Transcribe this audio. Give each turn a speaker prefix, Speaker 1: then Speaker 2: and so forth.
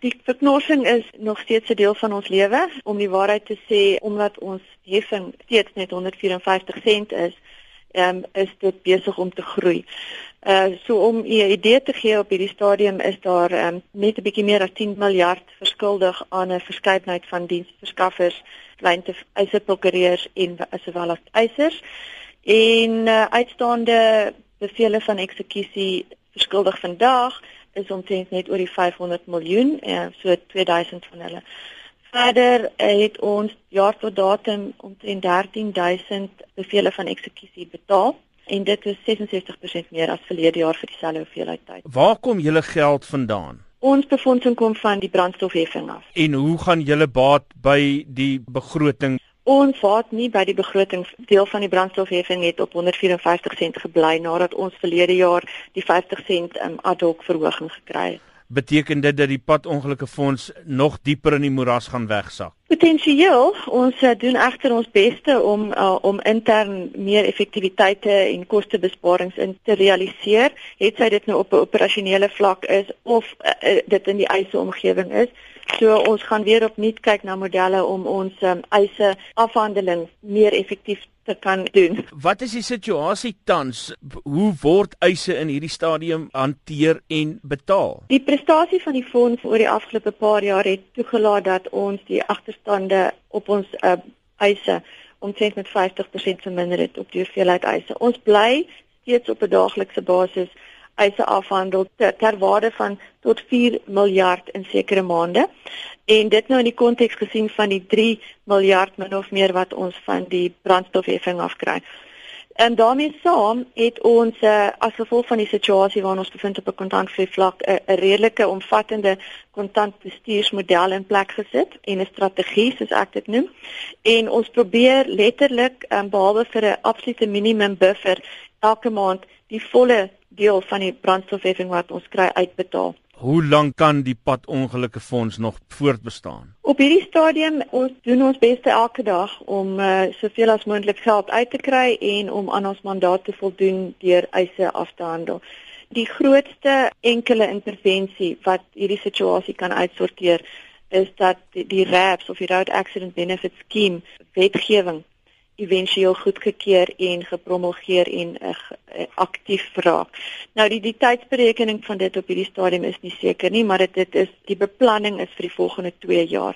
Speaker 1: Die verknorsing is nog steeds 'n deel van ons lewe. Om die waarheid te sê, omdat ons heffing steeds net 154 sent is, um, is dit besig om te groei. Uh so om 'n idee te gee op hierdie stadium is daar um, net 'n bietjie meer as 10 miljard verskuldig aan 'n verskeidenheid van diensverskaffers, kleinte eiserprokureurs en sowel as eisers. En uh, uitstaande bevele van eksekusie verskuldig vandag is omtrent net oor die 500 miljoen, uh, so 2000 van hulle. Verder het ons jaar tot datum omtrent 13000 bevele van eksekusie betaal en dit is 66% meer as verlede jaar vir dieselfde hoeveelheid tyd.
Speaker 2: Waar kom julle geld vandaan?
Speaker 1: Ons befondsing kom van die brandstofheffing af.
Speaker 2: En hoe gaan julle baat by die begroting?
Speaker 1: Ons vaat nie by die begroting deel van die brandstofheffing het op 154 sent gebly nadat ons verlede jaar die 50 sent um, ad hoc verhoging gekry het
Speaker 2: beteken dit dat die padongelukkefonds nog dieper in die moeras gaan wegsak.
Speaker 1: Potensieel, ons uh, doen egter ons beste om uh, om intern meer effektiwiteite en kostebesparings in te realiseer, het sy dit nou op 'n operasionele vlak is of uh, dit in die eise omgewing is. So ons gaan weer opnuut kyk na modelle om ons um, eise afhandeling meer effektief te kan doen.
Speaker 2: Wat is die situasie tans? Hoe word eise in hierdie stadium hanteer en betaal?
Speaker 1: Die prestasie van die fonds oor die afgelope paar jaar het toegelaat dat ons die agterstande op ons uh, eise omtrent met 50% verminder het op die hoeveelheid eise. Ons bly steeds op 'n daaglikse basis eise afhandel ter, ter waarde van tot 4 miljard in sekere maande. En dit nou in die konteks gesien van die 3 miljard min of meer wat ons van die brandstofheffing afkry. En daarmee saam het ons uh, as gevolg van die situasie waarin ons bevind op 'n kontantvloei vlak 'n uh, redelike omvattende kontantbestuursmodel in plek gesit en 'n strategie soos ek dit noem. En ons probeer letterlik um, behalwe vir 'n absolute minimum buffer elke maand die volle deel van die brandstofheffing wat ons kry uitbetaal.
Speaker 2: Hoe lank kan die padongelukke fonds nog voortbestaan?
Speaker 1: Op hierdie stadium ons doen ons beste elke dag om uh, soveel as moontlik geld uit te kry en om aan ons mandaat te voldoen deur eise af te handel. Die grootste enkele intervensie wat hierdie situasie kan uitsorteer is dat die RAPS of die Road Accident Benefit Scheme wetgewing éventueel goedgekeur en gepromulgeer en uh, aktief raak. Nou die die tydsberekening van dit op hierdie stadium is nie seker nie, maar dit dit is die beplanning is vir die volgende 2 jaar.